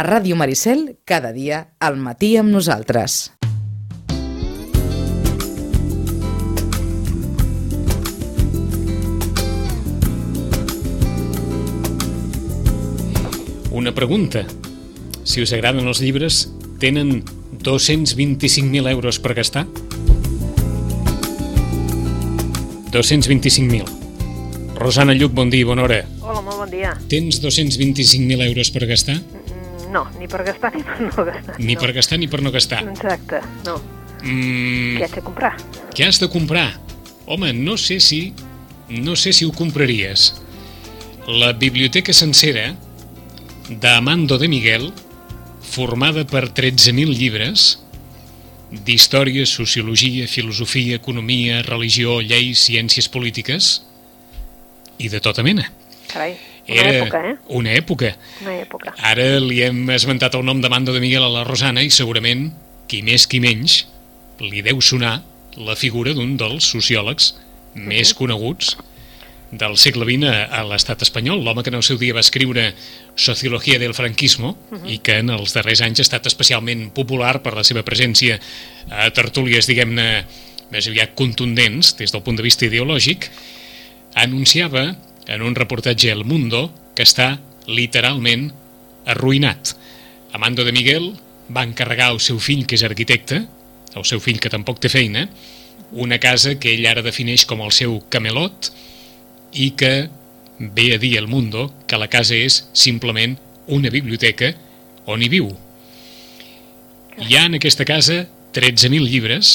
A Ràdio Maricel, cada dia, al matí amb nosaltres. Una pregunta. Si us agraden els llibres, tenen 225.000 euros per gastar? 225.000. Rosana Lluc, bon dia i bona hora. Hola, molt bon dia. Tens 225.000 euros per gastar? Mm, No, ni per gastar ni per no gastar. Ni no. per gastar ni per no gastar. Exacte, no. Mm, Què haig de comprar? què has de comprar? Home, no sé si... No sé si ho compraries. La biblioteca sencera d'Amando de Miguel, formada per 13.000 llibres d'història, sociologia, filosofia, economia, religió, lleis, ciències polítiques i de tota mena. Carai, una Era època, eh? una època. Una època. Ara li hem esmentat el nom d'Amando de Miguel a la Rosana i segurament, qui més qui menys, li deu sonar la figura d'un dels sociòlegs més coneguts del segle XX a, l'estat espanyol, l'home que en el seu dia va escriure Sociologia del franquismo i que en els darrers anys ha estat especialment popular per la seva presència a tertúlies, diguem-ne, més aviat contundents des del punt de vista ideològic, anunciava en un reportatge El Mundo que està literalment arruïnat. Amando de Miguel va encarregar al seu fill, que és arquitecte, el seu fill que tampoc té feina, una casa que ell ara defineix com el seu camelot i que ve a dir al Mundo que la casa és simplement una biblioteca on hi viu. Hi ha en aquesta casa 13.000 llibres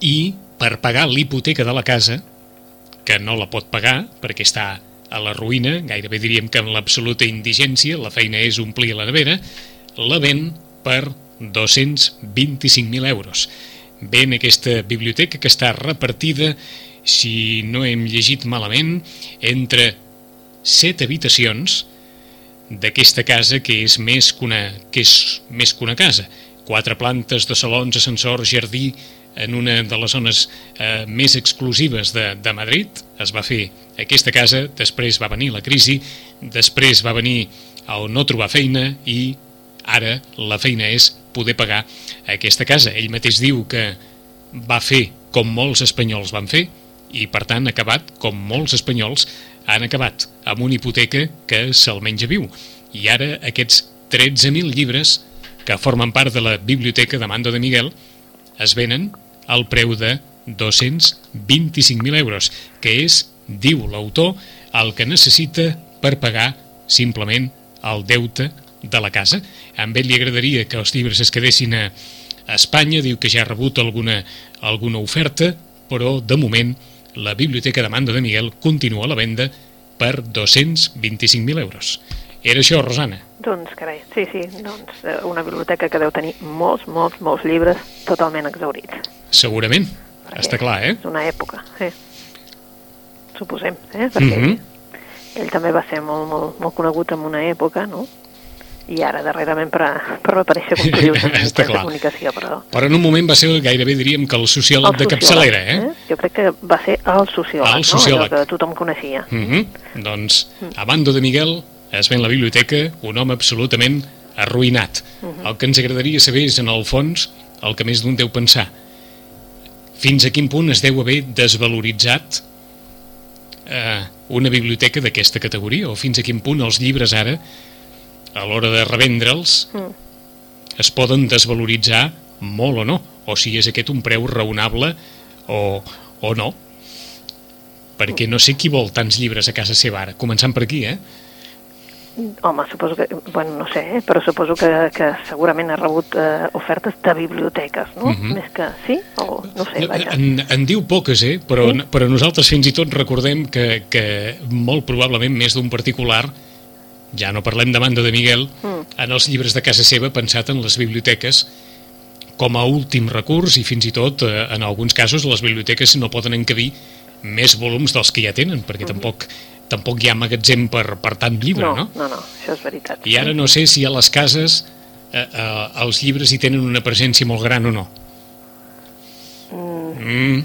i per pagar l'hipoteca de la casa, que no la pot pagar perquè està a la ruïna, gairebé diríem que en l'absoluta indigència, la feina és omplir la nevera, la ven per 225.000 euros. Ven aquesta biblioteca que està repartida, si no hem llegit malament, entre set habitacions d'aquesta casa que és més que una, que és més que una casa. Quatre plantes de salons, ascensor, jardí, en una de les zones eh, més exclusives de, de Madrid. Es va fer aquesta casa, després va venir la crisi, després va venir el no trobar feina i ara la feina és poder pagar aquesta casa. Ell mateix diu que va fer com molts espanyols van fer i per tant ha acabat com molts espanyols han acabat amb una hipoteca que se'l menja viu. I ara aquests 13.000 llibres que formen part de la biblioteca de Mando de Miguel es venen al preu de 225.000 euros, que és, diu l'autor, el que necessita per pagar simplement el deute de la casa. A ell li agradaria que els llibres es quedessin a Espanya, diu que ja ha rebut alguna, alguna oferta, però de moment la biblioteca de Mando de Miguel continua la venda per 225.000 euros. Era això, Rosana? Doncs, carai, sí, sí, doncs eh, una biblioteca que deu tenir molts, molts, molts llibres totalment exaurits. Segurament, Perquè està clar, eh? És una època, sí. Suposem, eh? Perquè Mhm. ell també va ser molt, molt, molt conegut en una època, no? I ara, darrerament, per, per aparèixer, com tu dius, en de comunicació, però... Però en un moment va ser gairebé diríem que el sociòleg El de capçalera, eh? Jo crec que va ser el sociòleg, El no? sociòleg. Allò que tothom coneixia. Mm -hmm. Doncs, a bando de Miguel, es ven la biblioteca un home absolutament arruïnat. El que ens agradaria saber és, en el fons, el que més d'un deu pensar. Fins a quin punt es deu haver desvaloritzat eh, una biblioteca d'aquesta categoria, o fins a quin punt els llibres ara, a l'hora de revendre'ls, Mm. es poden desvaloritzar molt o no, o si és aquest un preu raonable o, o no. Perquè no sé qui vol tants llibres a casa seva ara, començant per aquí, eh? Home, suposo que, bueno, no sé, eh? però suposo que, que segurament ha rebut eh, ofertes de biblioteques, no? Mhm. Més que, sí? O no sé, vaja. En, en diu poques, eh? Però, Sí? però nosaltres fins i tot recordem que, que molt probablement més d'un particular, ja no parlem de banda de Miguel, Mm. en els llibres de casa seva pensat en les biblioteques com a últim recurs i fins i tot, eh, en alguns casos, les biblioteques no poden encabir més volums dels que ja tenen, perquè tampoc, tampoc hi ha magatzem per, per tant llibre, no, no? no, no, això és veritat. I ara no sé si a les cases eh, eh, els llibres hi tenen una presència molt gran o no. Mm, Mm,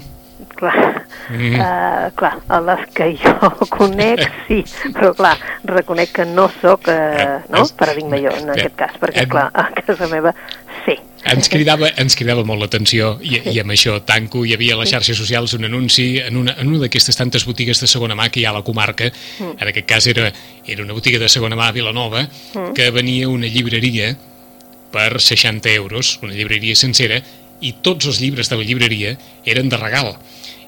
clar, Mm. uh, clar, a les que jo conec, sí, però clar, reconec que no sóc, uh, no, paradigma jo, en aquest cas, perquè clar, a casa meva. Ens cridava, ens cridava molt l'atenció i, i amb això tanco, hi havia a les xarxes socials un anunci en una, en una d'aquestes tantes botigues de segona mà que hi ha a la comarca, en aquest cas era, era una botiga de segona mà a Vilanova, que venia una llibreria per 60 euros, una llibreria sencera, i tots els llibres de la llibreria eren de regal.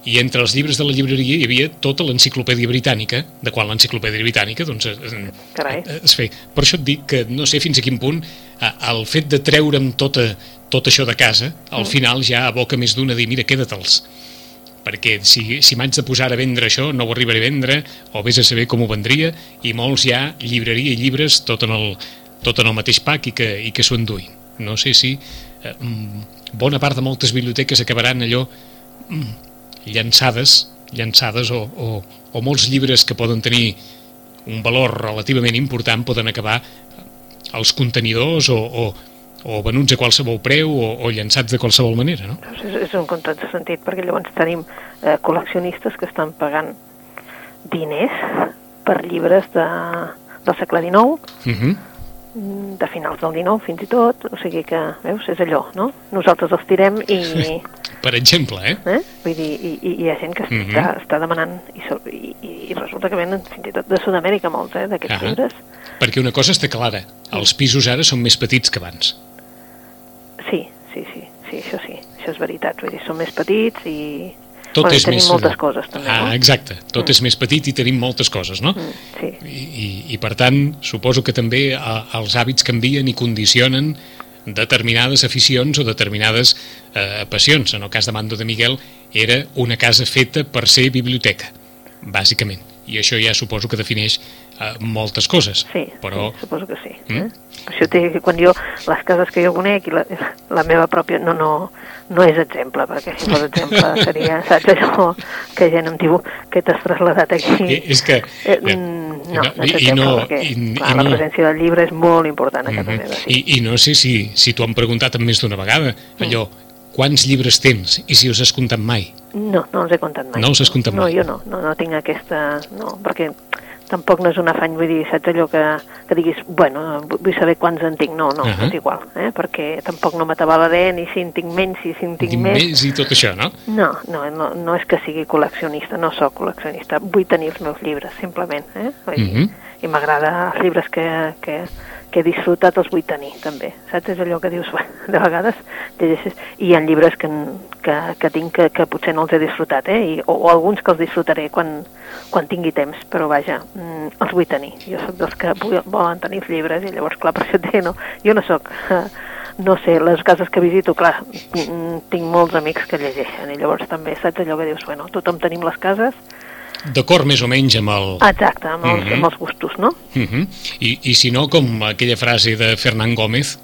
I entre els llibres de la llibreria hi havia tota l'enciclopèdia britànica, de quan l'enciclopèdia britànica doncs, es, Carai. es feia. Per això et dic que no sé fins a quin punt eh, el fet de treure'm tota, tot això de casa, al final ja aboca més d'una a dir, mira, queda-te'ls perquè si, si m'haig de posar a vendre això no ho arribaré a vendre, o vés a saber com ho vendria, i molts ja llibreria i llibres tot en el, tot en el mateix pack i que, i que s'ho enduïn. No sé si eh, mm, bona part de moltes biblioteques acabaran allò mm, llançades, llançades o, o, o molts llibres que poden tenir un valor relativament important poden acabar als contenidors o, o, o venuts a qualsevol preu o, o llançats de qualsevol manera, no? Doncs és, és un contrast de sentit, perquè llavors tenim eh, col·leccionistes que estan pagant diners per llibres de, del segle XIX, Uh -huh. de finals del XIX fins i tot, o sigui que, veus, és allò, no? Nosaltres els tirem i... Per exemple, eh? Eh? Vull dir, i, i hi ha gent que Mhm. està, està demanant, i, i, i resulta que venen fins i tot de Sud-amèrica molts, eh, d'aquests Ahà. llibres. Perquè una cosa està clara, els pisos ara són més petits que abans. Sí, sí, sí, sí, això sí, això és veritat, vull dir, són més petits i... Tot bueno, és tenim més... moltes coses, també, ah, no? exacte, tot és més petit i tenim moltes coses, no? Mm, sí, I, i, I per tant, suposo que també a, els hàbits canvien i condicionen determinades aficions o determinades eh, passions. En el cas de Mando de Miguel era una casa feta per ser biblioteca, bàsicament. I això ja suposo que defineix eh, moltes coses. sí, però sí, suposo que sí. Mm. Eh? Per això té que quan jo, les cases que jo conec i la, la meva pròpia, no, no, no és exemple, perquè si fos exemple seria, saps, allò que gent em diu que t'has traslladat aquí. Eh, és que... Eh, bé, mm, no, no i- i no- perquè i- clar, i la no- presència del llibre és molt important a casa Mhm. meva. Sí. I, I no sé si, si t'ho han preguntat més d'una vegada, allò, quants llibres tens i si els has comptat mai? No, no els he comptat mai. No els has comptat no, mai? No, jo no, no, no tinc aquesta... No, perquè tampoc no és un afany, vull dir, saps allò que, que diguis, bueno, vu- vull saber quants en tinc. No, no, Ahà. és igual, eh? perquè tampoc no m'atabalaré ni si en tinc menys, ni si en tinc Tinc més. més i tot això, no? No, no, no, no és que sigui col·leccionista, no sóc col·leccionista, vull tenir els meus llibres, simplement, eh? Vull dir, Mhm. I m'agrada els llibres que, que, que he disfrutat, els vull tenir, també. Saps? És allò que dius, de vegades llegeixes... I hi ha llibres que, que, que tinc que, que potser no els he disfrutat, eh? I, o, o alguns que els disfrutaré quan, quan tingui temps, però vaja, mm, els vull tenir. Jo sóc dels que volen tenir els llibres i llavors, clar, per això et no, jo no sóc... No sé, les cases que visito, clar, mm, tinc molts amics que llegeixen i llavors també saps allò que dius, bueno, tothom tenim les cases, D'acord més o menys amb el... exacte, amb els, Mhm. amb els gustos, no? Uh -huh. I, I si no, com aquella frase de Fernán Gómez,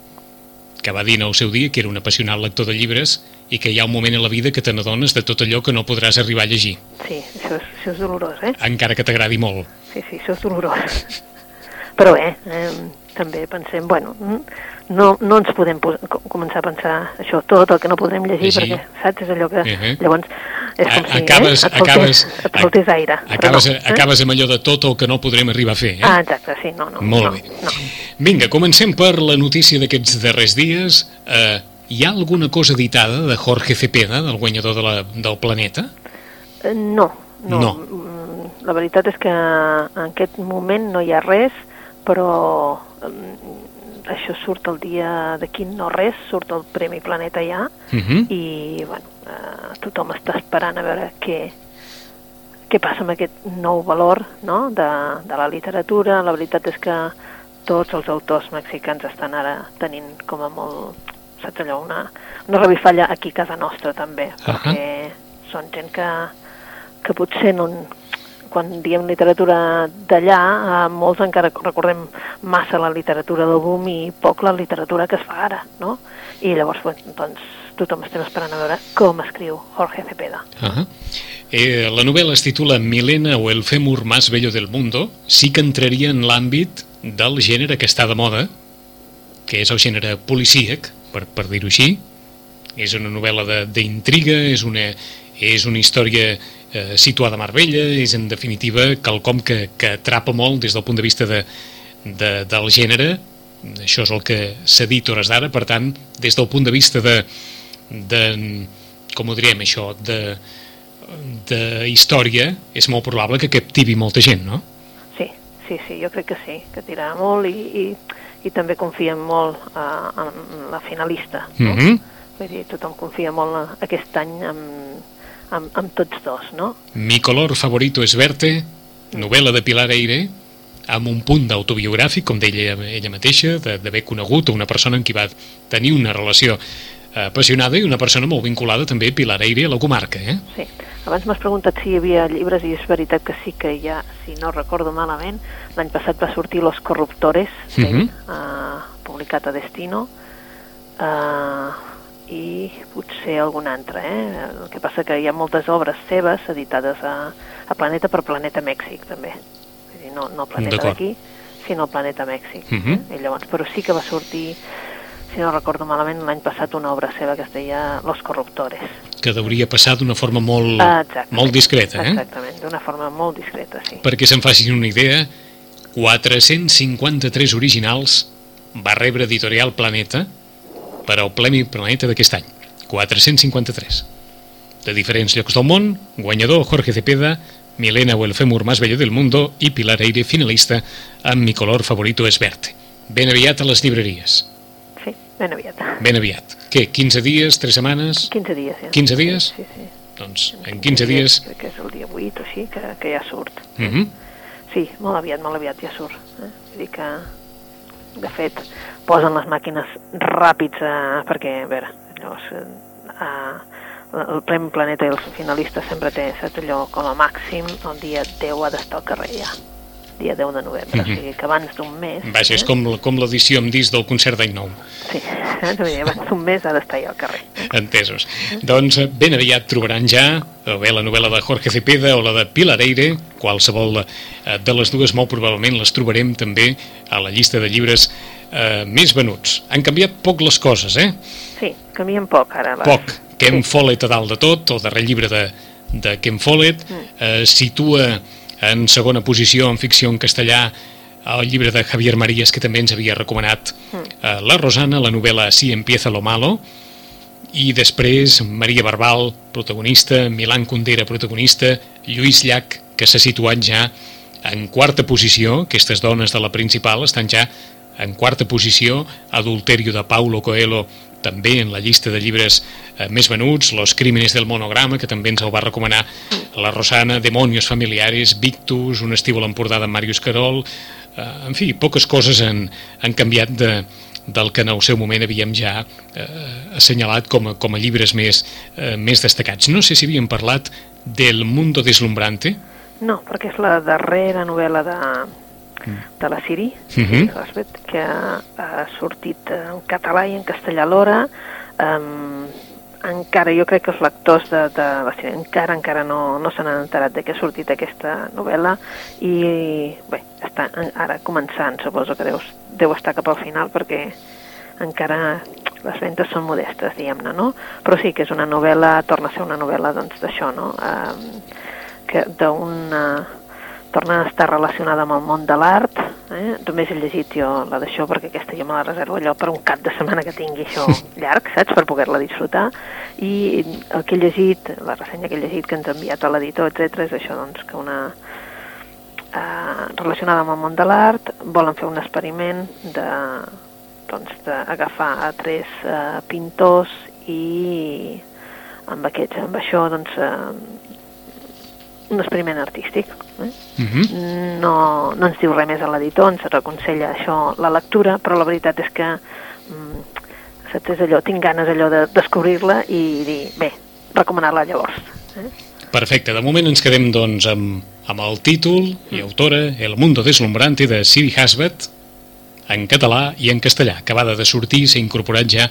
que va dir en el seu dia que era un apassionat lector de llibres i que hi ha un moment a la vida que te n'adones de tot allò que no podràs arribar a llegir, Sí, això és, això és dolorós, eh? encara que t'agradi molt. Sí, sí, això és dolorós. Però bé, eh, també pensem, bueno, mm, no, no ens podem començar a pensar això, tot el que no podrem llegir, Llegir. perquè, saps, és allò que Mhm. llavors és com A- si acabes, eh, et faltés, acabes, et faltés aire. acabes, no, eh? acabes amb allò de tot el que no podrem arribar a fer. Eh? Ah, exacte, sí, no, no. Molt no, bé. No. Vinga, comencem per la notícia d'aquests darrers dies. Eh, hi ha alguna cosa editada de Jorge Cepeda, del guanyador de la, del planeta? Eh, No, no. No. Mm, La veritat és que en aquest moment no hi ha res, però això surt el dia d'aquí no res, surt el Premi Planeta ja, Uh -huh. i bueno, eh, tothom està esperant a veure què, què passa amb aquest nou valor no? de, de la literatura. La veritat és que tots els autors mexicans estan ara tenint com a molt, saps allò, una, una revifalla aquí a casa nostra també, perquè són gent que, que potser no, quan diem literatura d'allà, eh, molts encara recordem massa la literatura del boom i poc la literatura que es fa ara, no? I llavors, bueno, doncs, tothom estem esperant a veure com escriu Jorge Cepeda. Uh -huh. eh, la novel·la es titula Milena o el fémur más bello del mundo. Sí que entraria en l'àmbit del gènere que està de moda, que és el gènere policíac, per, per dir-ho així. És una novel·la d'intriga, és una, és una història eh, situada a Marbella, és en definitiva quelcom que, que atrapa molt des del punt de vista de, de, del gènere, això és el que s'ha dit hores d'ara, per tant, des del punt de vista de, de com ho diríem això, de, de història, és molt probable que captivi molta gent, no? Sí, sí, sí, jo crec que sí, que tirarà molt i, i, i també confiem molt uh, en la finalista. No? Mm -hmm. Vull dir, tothom confia molt aquest any en, amb, amb tots dos, no? Mi color favorito es verte, novel·la de Pilar Eire, amb un punt d'autobiogràfic, com deia ella, ella mateixa, d'haver conegut una persona amb qui va tenir una relació eh, apassionada i una persona molt vinculada també Pilar Eire, a la comarca, eh? Sí. Abans m'has preguntat si hi havia llibres i és veritat que sí que ja, si no recordo malament, l'any passat va sortir Los Corruptores, uh -huh. uh, publicat a Destino, uh, i potser algun altre, eh? El que passa que hi ha moltes obres seves editades a, a Planeta per Planeta Mèxic, també. Vull dir, no, no Planeta d'aquí, sinó el Planeta Mèxic. Uh -huh. eh? I llavors, però sí que va sortir si no recordo malament, l'any passat una obra seva que es deia Los Corruptores. Que deuria passar d'una forma molt, molt discreta, eh? Exactament, d'una forma molt discreta, sí. Perquè se'n facin una idea, 453 originals va rebre Editorial Planeta per al Premi Planeta d'aquest any. 453. De diferents llocs del món, guanyador Jorge Cepeda, Milena o el fémur más bello del mundo i Pilar Eire, finalista, amb Mi color favorito es verte. Ben aviat a les llibreries. Sí, ben aviat. Ben aviat. Què, 15 dies, 3 setmanes? 15 dies, ja. 15 dies? Sí, sí. Doncs en 15 dies... Crec que és el dia 8 o així, que, que ja surt. Uh -huh. Sí, molt aviat, molt aviat ja surt. Eh? Vull dir que, de fet, posen les màquines ràpids eh, perquè, a veure, llavors, eh, el Premi Planeta i els finalistes sempre té, saps allò, com a màxim, el dia 10 ha d'estar al carrer ja dia 10 de novembre, uh -huh. o sigui que abans d'un mes... Vaja, és com, com l'edició amb disc del concert d'any nou. Sí, eh? abans d'un mes ha d'estar ja al carrer. Entesos. Doncs ben aviat trobaran ja o bé la novel·la de Jorge Cepeda o la de Pilar Eire, qualsevol de les dues molt probablement les trobarem també a la llista de llibres eh, més venuts. Han canviat poc les coses, eh? Sí, canvien poc ara. Les... Poc. Ken sí. Follett a dalt de tot, el darrer llibre de, de Ken Follett, mm. eh, situa en segona posició en ficció en castellà el llibre de Javier Marías que també ens havia recomanat eh, la Rosana, la novel·la Así empieza lo malo i després Maria Barbal, protagonista, Milan Kundera, protagonista, Lluís Llach, que s'ha situat ja en quarta posició, aquestes dones de la principal estan ja en quarta posició, Adulterio de Paulo Coelho també en la llista de llibres eh, més venuts, Los crímenes del monograma, que també ens el va recomanar la Rosana, Demonios familiares, Victus, Un estiu a l'Empordà de Màrius Carol, eh, en fi, poques coses han, han canviat de, del que en el seu moment havíem ja eh, assenyalat com a, com a llibres més, eh, més destacats. No sé si havíem parlat del Mundo Deslumbrante. No, perquè és la darrera novel·la de, de la Siri, uh -huh. que ha sortit en català i en castellà alhora. Um, encara, jo crec que els lectors de, de la Siri encara encara no, no se n'han enterat de que ha sortit aquesta novel·la i bé, està ara començant, suposo que deu, deu estar cap al final perquè encara les ventes són modestes, diguem-ne, no? Però sí que és una novel·la, torna a ser una novel·la doncs d'això, no? Um, que d'una torna a estar relacionada amb el món de l'art. Eh? Només he llegit jo la d'això perquè aquesta jo me la reservo allò per un cap de setmana que tingui això llarg, saps? Per poder-la disfrutar. I el que he llegit, la ressenya que he llegit que ens ha enviat a l'editor, etc és això, doncs, que una eh, relacionada amb el món de l'art volen fer un experiment de doncs d'agafar a tres eh, pintors i amb, aquests, amb això doncs, eh, un experiment artístic. Eh? Uh mhm. -huh. no, no ens diu res més a l'editor, ens aconsella això la lectura, però la veritat és que mm, saps, és allò, tinc ganes allò de descobrir-la i dir, bé, recomanar-la llavors. Eh? Perfecte, de moment ens quedem doncs amb, amb el títol i autora El mundo deslumbrante de Siri Hasbet en català i en castellà, acabada de sortir, s'ha incorporat ja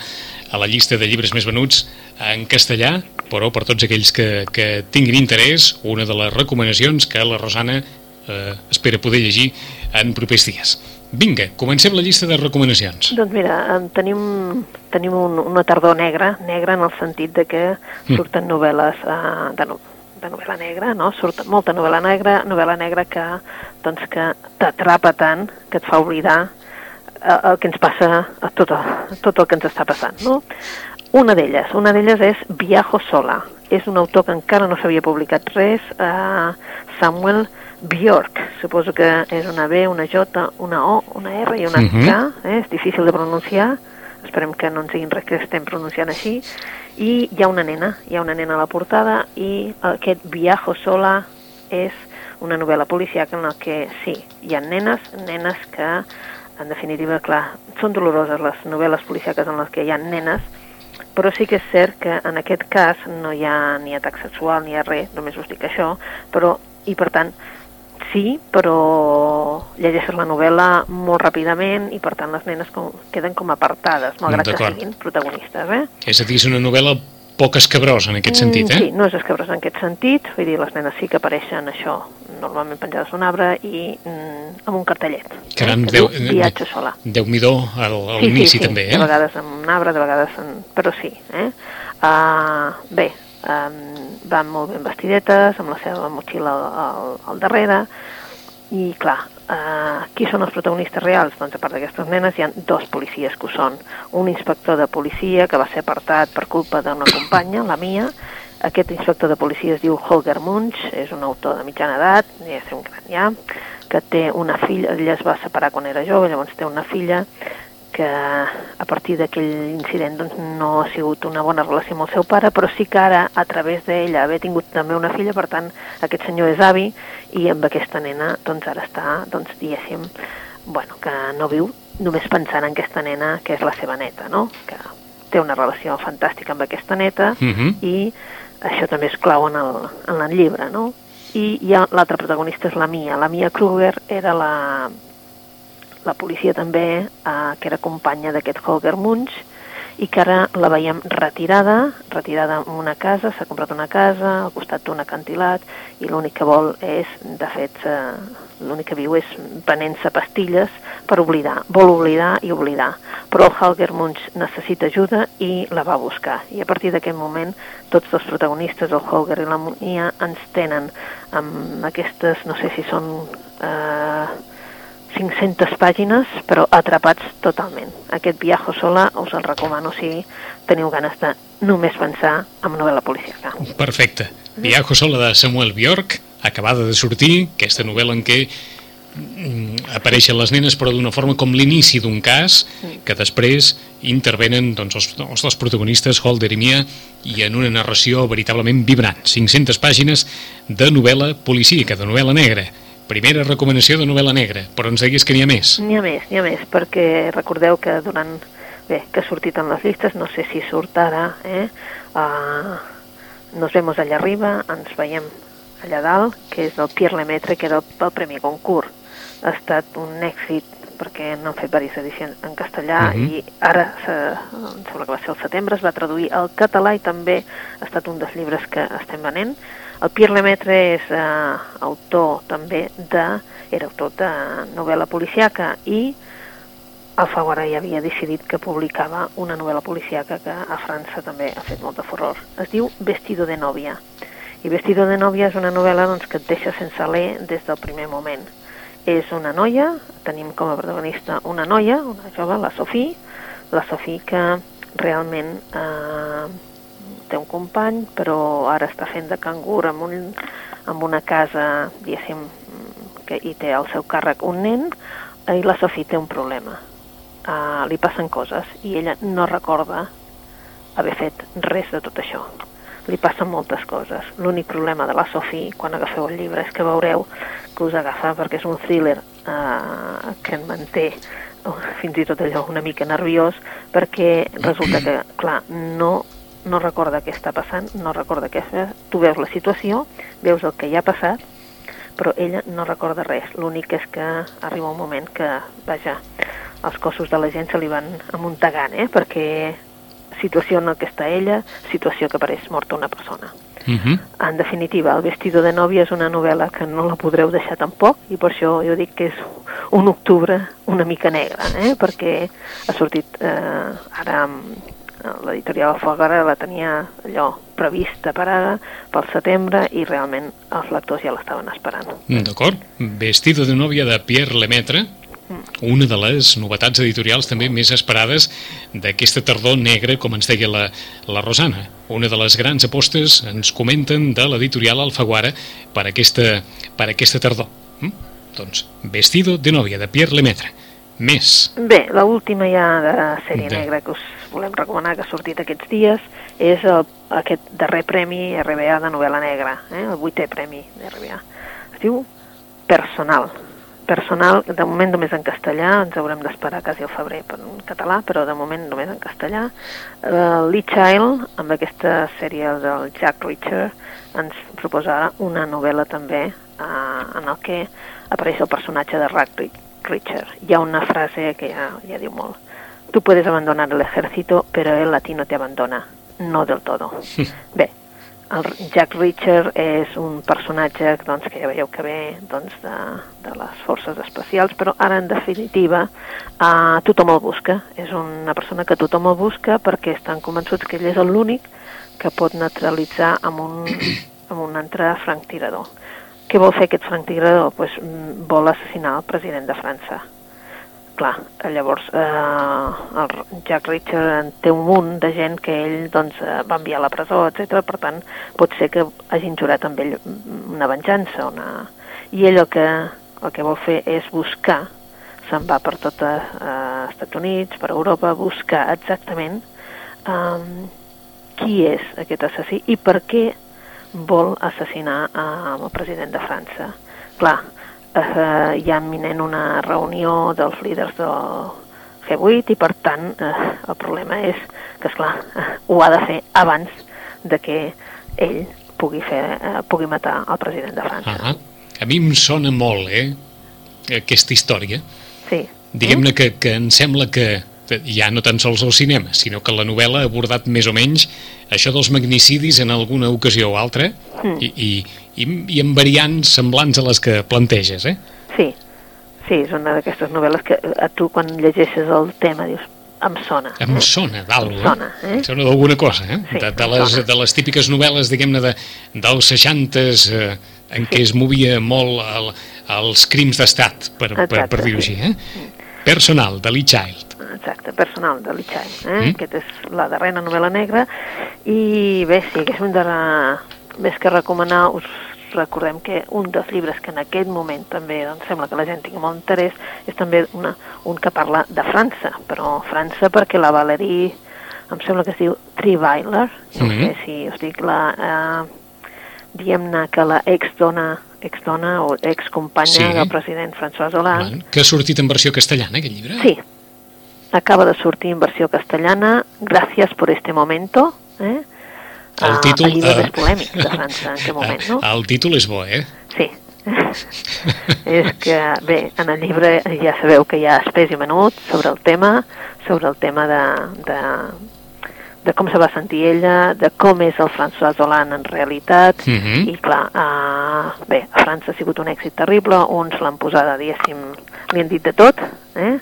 a la llista de llibres més venuts en castellà però per tots aquells que, que tinguin interès, una de les recomanacions que la Rosana eh, espera poder llegir en propers dies. Vinga, comencem la llista de recomanacions. Doncs mira, tenim, tenim un, una tardor negra, negra en el sentit de que surten novel·les uh, de, no, de novel·la negra, no? Surt molta novel·la negra, novel·la negra que, doncs, que t'atrapa tant que et fa oblidar eh, el que ens passa a tot, a tot el que ens està passant, no? Una d'elles, una d'elles és Viajo sola. És un autor que encara no s'havia publicat res, uh, Samuel Bjork. Suposo que és una B, una J, una O, una R i una Mhm. K. Eh? És difícil de pronunciar. Esperem que no ens diguin res que estem pronunciant així. I hi ha una nena, hi ha una nena a la portada i aquest Viajo sola és una novel·la policíaca en la que sí, hi ha nenes, nenes que en definitiva, clar, són doloroses les novel·les policíaques en les que hi ha nenes, però sí que és cert que en aquest cas no hi ha ni atac sexual ni hi ha res, només us dic això, però, i per tant, sí, però llegeixes la novel·la molt ràpidament i per tant les nenes com, queden com apartades, malgrat que D'acord. siguin protagonistes, eh? És a dir, és una novel·la poc escabrós en aquest sentit, Mm, Sí, eh? no és escabrós en aquest sentit, vull dir, les nenes sí que apareixen això, normalment penjades d'un arbre i mm, amb un cartellet. Caram, eh, Déu, viatge sola. Déu-n'hi-do al, a Sí, sí, l'inici sí, també, de eh? vegades amb un arbre, de vegades en... però sí. Eh? Uh, bé, um, van molt ben vestidetes, amb la seva motxilla al, al, al darrere, i clar, uh, qui són els protagonistes reals? Doncs a part d'aquestes nenes hi ha dos policies que ho són. Un inspector de policia que va ser apartat per culpa d'una companya, la mia, aquest inspector de policia es diu Holger Munch, és un autor de mitjana edat, ja és un gran ja, que té una filla, ella es va separar quan era jove, llavors té una filla que a partir d'aquell incident doncs, no ha sigut una bona relació amb el seu pare, però sí que ara, a través d'ella, haver tingut també una filla, per tant, aquest senyor és avi, i amb aquesta nena, doncs ara està, doncs, diguéssim, bueno, que no viu només pensant en aquesta nena, que és la seva neta, no? Que té una relació fantàstica amb aquesta neta, Mhm. i això també és clau en el, en el llibre, no? I ha l'altra protagonista és la Mia. La Mia Kruger era la, la policia també, eh, que era companya d'aquest Holger Munch, i que ara la veiem retirada, retirada en una casa, s'ha comprat una casa al costat d'un acantilat i l'únic que vol és, de fet, eh, l'únic que viu és venent-se pastilles per oblidar. Vol oblidar i oblidar. Però el Holger Munch necessita ajuda i la va buscar. I a partir d'aquest moment, tots dos protagonistes, el Holger i la Mia, ens tenen amb aquestes, no sé si són... Eh, 500 pàgines, però atrapats totalment. Aquest Viajo sola us el recomano si teniu ganes de només pensar en novel·la policíaca. Perfecte. Viajo sola de Samuel Bjork, acabada de sortir, aquesta novel·la en què mm, apareixen les nenes però d'una forma com l'inici d'un cas que després intervenen doncs, els, els dos protagonistes, Holder i Mia i en una narració veritablement vibrant 500 pàgines de novel·la policíaca, de novel·la negra primera recomanació de novel·la negra però ens diguis que n'hi ha més N'hi ha més, n'hi ha més, perquè recordeu que durant... Bé, que ha sortit en les llistes, no sé si surt ara, eh? Uh, nos vemos allà arriba, ens veiem allà dalt, que és del Pierre Lemaitre, que era el, el Premi Concurs. Ha estat un èxit perquè n'han fet diverses edicions en castellà Mhm. i ara, se, em sembla que va ser el setembre, es va traduir al català i també ha estat un dels llibres que estem venent. El Pierre Lemaitre és eh, autor també de... era autor de novel·la policiaca i Alfaguara ja havia decidit que publicava una novel·la policiaca que a França també ha fet molta furor. Es diu Vestido de novia. I Vestido de novia és una novel·la doncs, que et deixa sense alè des del primer moment. És una noia, tenim com a protagonista una noia, una jove, la Sofí, la Sofí que realment eh, té un company, però ara està fent de cangur amb, un, amb una casa, diguéssim, que hi té al seu càrrec un nen, i la Sofí té un problema. Uh, li passen coses i ella no recorda haver fet res de tot això. Li passen moltes coses. L'únic problema de la Sofí, quan agafeu el llibre, és que veureu que us agafa perquè és un thriller uh, que en manté uh, fins i tot allò una mica nerviós perquè resulta que, clar, no no recorda què està passant, no recorda què. Tu veus la situació, veus el que hi ha passat, però ella no recorda res. L'únic és que arriba un moment que, vaja, els cossos de la gent se li van amuntegant, eh? perquè situació en què està ella, situació que apareix morta una persona. uh -huh. En definitiva, El vestido de nòvia és una novel·la que no la podreu deixar tampoc i per això jo dic que és un octubre una mica negre, eh? perquè ha sortit eh, ara l'editorial Folgara la tenia allò prevista per ara, pel setembre, i realment els lectors ja l'estaven esperant. D'acord. Vestido de novia de Pierre Lemaitre, una de les novetats editorials també més esperades d'aquesta tardor negra, com ens deia la, la Rosana. Una de les grans apostes, ens comenten, de l'editorial Alfaguara per aquesta, per aquesta tardor. Mm? Doncs, Vestido de novia, de Pierre Lemaitre. Més. Bé, l última ja de sèrie De- negra que us volem recomanar que ha sortit aquests dies és el, aquest darrer premi RBA de novel·la negra, eh? el vuitè premi RBA. Es diu Personal. Personal, de moment només en castellà, ens haurem d'esperar quasi al febrer per en català, però de moment només en castellà. Uh, Lee Child, amb aquesta sèrie del Jack Reacher, ens proposa ara una novel·la també uh, en el que apareix el personatge de Jack Ri- Reacher. Hi ha una frase que ja, ja diu molt. Tu puedes abandonar el ejército, pero él a ti no te abandona. No del todo. Bé, el Jack Reacher és un personatge doncs, que ja veieu que ve doncs, de, de les forces especials, però ara, en definitiva, eh, tothom el busca. És una persona que tothom el busca perquè estan convençuts que ell és l'únic que pot neutralitzar amb un, amb un altre franctirador. Què vol fer aquest franctirador? Pues, mm, vol assassinar el president de França clar, llavors eh, el Jack Reacher en té un munt de gent que ell doncs, eh, va enviar a la presó, etc. Per tant, pot ser que hagin jurat amb ell una venjança. Una... I ell el que, el que vol fer és buscar, se'n va per tot eh, Estats Units, per Europa, buscar exactament eh, qui és aquest assassí i per què vol assassinar eh, el president de França. Clar, eh, hi ha imminent una reunió dels líders del G8 i per tant eh, el problema és que, esclar, eh, ho ha de fer abans de que ell pugui, fer, eh, pugui matar el president de França. Ah, a mi em sona molt, eh, aquesta història. Sí. Diguem-ne que, que em sembla que ja no tan sols al cinema, sinó que la novel·la ha abordat més o menys això dels magnicidis en alguna ocasió o altra Mm. i, i, i, i amb variants semblants a les que planteges, eh? Sí, sí, és una d'aquestes novel·les que a tu quan llegeixes el tema dius, em sona. Em eh? sona d'alguna Em sona, eh? Em sona d'alguna cosa, eh? Sí, de, de, les, de les típiques novel·les, diguem-ne, de, dels 60s, eh, en què es movia molt el, els crims d'estat, per, per, per Exacte, dir-ho sí. així, eh? Personal, de Lee Child. Exacte, personal de Lichai. Eh? Mm. Mm. Aquest és la darrera novel·la negra. I bé, si haguéssim de, més que recomanar, us recordem que un dels llibres que en aquest moment també doncs, sembla que la gent tingui molt interès és també una, un que parla de França, però França perquè la Valérie, em sembla que es diu Triweiler, no Mhm. sé si us dic la... Eh, diguem-ne que la ex-dona ex-dona o ex-companya Sí. del president François Hollande que ha sortit en versió castellana, aquest llibre? Sí, acaba de sortir en versió castellana, Gracias por este momento, eh? El Ah, títol, el llibre més polèmic de França en aquest moment, no? El títol és bo, eh? Sí. és que, bé, en el llibre ja sabeu que hi ha espès i menut sobre el tema, sobre el tema de, de, de com se va sentir ella, de com és el François Hollande en realitat, Mhm. i clar, uh, bé, a França ha sigut un èxit terrible, uns l'han posada, diguéssim, li han dit de tot, eh?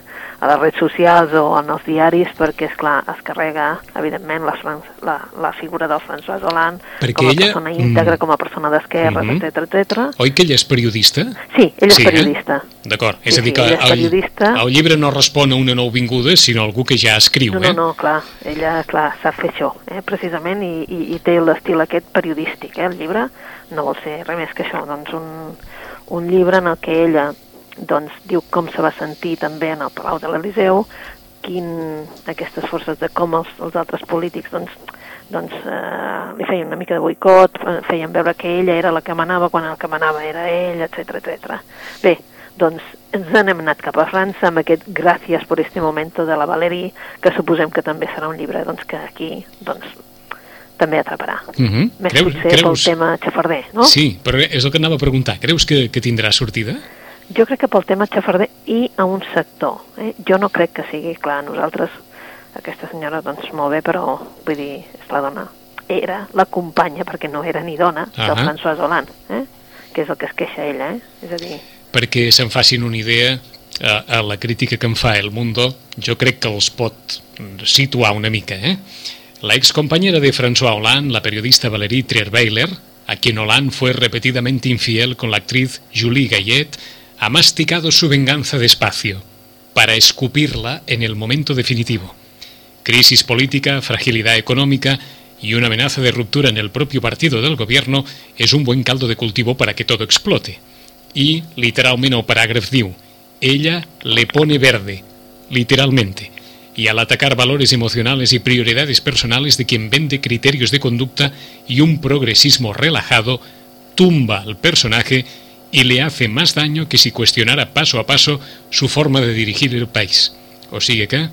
A les redes socials o en els diaris, perquè, és clar es carrega, evidentment, la, la, la figura del François Hollande Perquè com a ella- persona íntegra, mm. com a persona d'esquerres, Mhm. etc etc. Oi que ella és periodista? Sí, ell és Sí, eh? periodista. D'acord, és Sí, a dir sí, que ella és el, periodista. el llibre no respon a una nouvinguda, sinó a algú que ja escriu, No, eh? no, no, clar, ella, clar, sap fer això, eh, precisament, i, i, i té l'estil aquest periodístic, eh, el llibre, no vol ser res més que això, doncs un, un llibre en el que ella doncs, diu com se va sentir també en el Palau de l'Eliseu, quin, aquestes forces de com els, els altres polítics doncs, doncs eh, li feien una mica de boicot, feien veure que ella era la que manava quan el que manava era ell, etc etc. Bé, doncs ens n'hem anat cap a França amb aquest Gràcies por este momento de la Valérie, que suposem que també serà un llibre doncs, que aquí doncs, també atraparà. Mhm. Més Creus- potser creus- pel tema xafarder, no? Sí, però és el que anava a preguntar. Creus que, que tindrà sortida? Jo crec que pel tema xafarder i a un sector. Eh? Jo no crec que sigui, clar, nosaltres, aquesta senyora, doncs molt bé, però vull dir, és la dona. Era la companya, perquè no era ni dona, del Ahà. François Hollande, eh? que és el que es queixa ella, eh? És a dir, Perquè se'n facin una idea, a, a la crítica que em fa El Mundo, jo crec que els pot situar una mica. Eh? La excompañera de François Hollande, la periodista Valérie Trierweiler, a quien Hollande fue repetidamente infiel con la actriz Julie Gayet, ha masticado su venganza despacio, para escupirla en el momento definitivo. Crisis política, fragilidad económica y una amenaza de ruptura en el propio partido del gobierno es un buen caldo de cultivo para que todo explote. Y, literalmente, o parágrafo diu, ella le pone verde, literalmente, y al atacar valores emocionales y prioridades personales de quien vende criterios de conducta y un progresismo relajado, tumba al personaje y le hace más daño que si cuestionara paso a paso su forma de dirigir el país. O sigui que,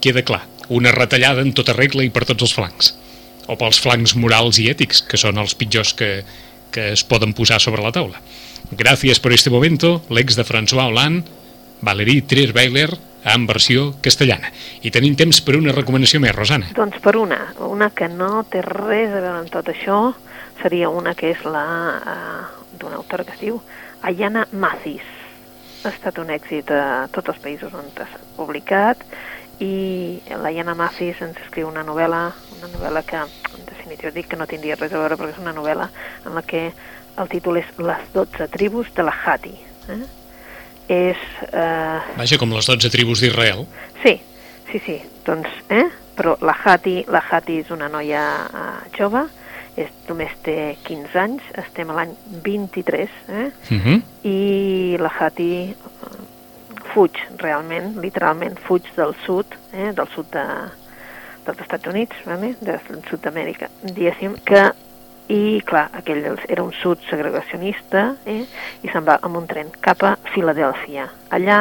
queda clar, una retallada en tota regla i per tots els flancs. O pels flancs morals i ètics, que són els pitjors que, que es poden posar sobre la taula. Gràcies per este momento, l'ex de François Hollande, Valérie Trierweiler, en versió castellana. I tenim temps per una recomanació més, Rosana. Doncs per una, una que no té res a veure amb tot això, seria una que és la d'una autora que es diu Ayana Mathis. Ha estat un èxit a tots els països on s'ha publicat i la Ayana Mathis ens escriu una novel·la, una novel·la que en definitiva dic que no tindria res a veure perquè és una novel·la en la que el títol és Les 12 tribus de la Hati. Eh? És... Eh... Vaja, com les 12 tribus d'Israel. Sí, sí, sí. Doncs, eh? Però la Hati, la Hati és una noia uh, jove, és, només té 15 anys, estem a l'any 23, eh? Uh -huh. i la Hati eh, fuig realment, literalment fuig del sud, eh? del sud de, dels Estats Units, vale? del sud d'Amèrica, diguéssim, que i clar, aquell era un sud segregacionista eh? i se'n va amb un tren cap a Filadèlfia. Allà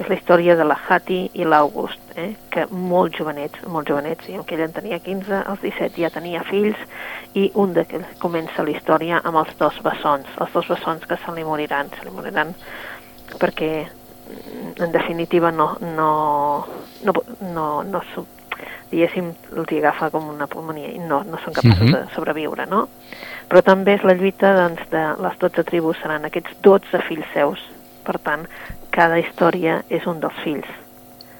és la història de la Hattie i l'August, eh? que molt jovenets, molt jovenets, i que ell en tenia 15, als 17 ja tenia fills, i un d'aquells comença la història amb els dos bessons, els dos bessons que se li moriran, se li moriran perquè en definitiva no, no, no, no, no, diguéssim, els hi agafa com una pulmonia i no, no són capaços uh -huh. de sobreviure, no? Però també és la lluita doncs, de les 12 tribus, seran aquests 12 fills seus. Per tant, cada història és un dels fills.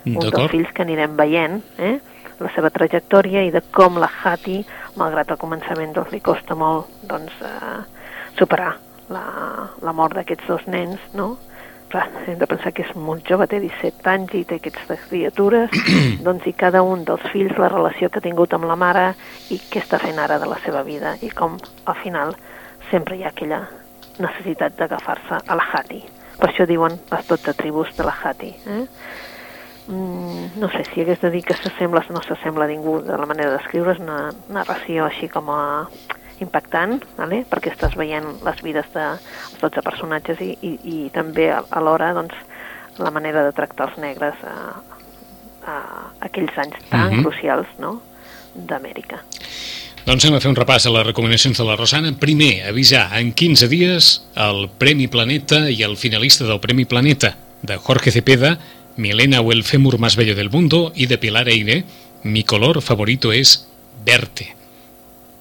Un dels fills que anirem veient, eh? la seva trajectòria i de com la Hati, malgrat al començament doncs, li costa molt doncs, eh, superar la, la mort d'aquests dos nens, no? Clar, hem de pensar que és molt jove, té 17 anys i té aquestes criatures, doncs i cada un dels fills la relació que ha tingut amb la mare i què està fent ara de la seva vida i com al final sempre hi ha aquella necessitat d'agafar-se a la Hati. Per això diuen les 12 tribus de la Hati. Eh? Mm, no sé si hagués de dir que s'assembla no s'assembla a ningú de la manera d'escriure, és una narració així com a impactant, vale? perquè estàs veient les vides dels 12 personatges i, i, i també alhora doncs, la manera de tractar els negres a, a aquells anys tan uh mhm. -huh. crucials no? d'Amèrica. Doncs anem a fer un repàs a les recomanacions de la Rosana. Primer, avisar en 15 dies el Premi Planeta i el finalista del Premi Planeta de Jorge Cepeda, Milena o el fémur más bello del mundo i de Pilar Eire, Mi color favorito es verte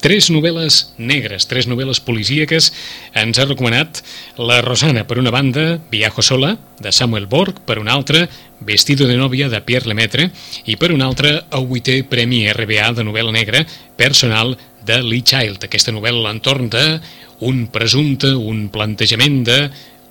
tres novel·les negres, tres novel·les policíaques ens ha recomanat la Rosana. Per una banda, Viajo sola, de Samuel Borg, per una altra, Vestido de novia, de Pierre Lemaitre, i per una altra, el vuitè Premi RBA de novel·la negra personal de Lee Child. Aquesta novel·la l'entorn d'un presumpte, un plantejament de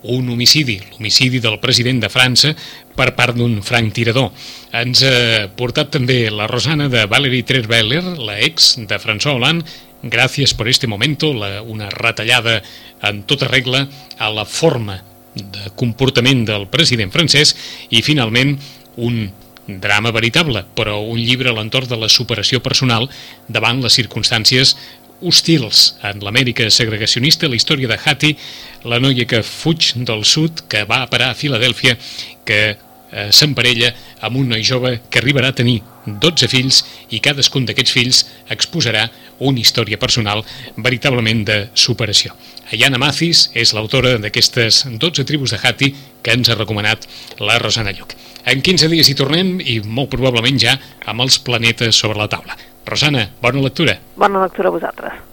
un homicidi, l'homicidi del president de França per part d'un franc tirador. Ens ha portat també la Rosana de Valérie Trierweiler, la ex de François Hollande, gràcies per este momento, la, una retallada en tota regla a la forma de comportament del president francès i finalment un drama veritable, però un llibre a l'entorn de la superació personal davant les circumstàncies hostils en l'Amèrica segregacionista, la història de Hattie, la noia que fuig del sud, que va a parar a Filadèlfia, que eh, s'emparella amb un noi jove que arribarà a tenir 12 fills i cadascun d'aquests fills exposarà una història personal veritablement de superació. Ayana Mathis és l'autora d'aquestes 12 tribus de Hattie que ens ha recomanat la Rosana Lluc. En 15 dies hi tornem i molt probablement ja amb els planetes sobre la taula. Rosana, bona lectura. Bona lectura a vosaltres.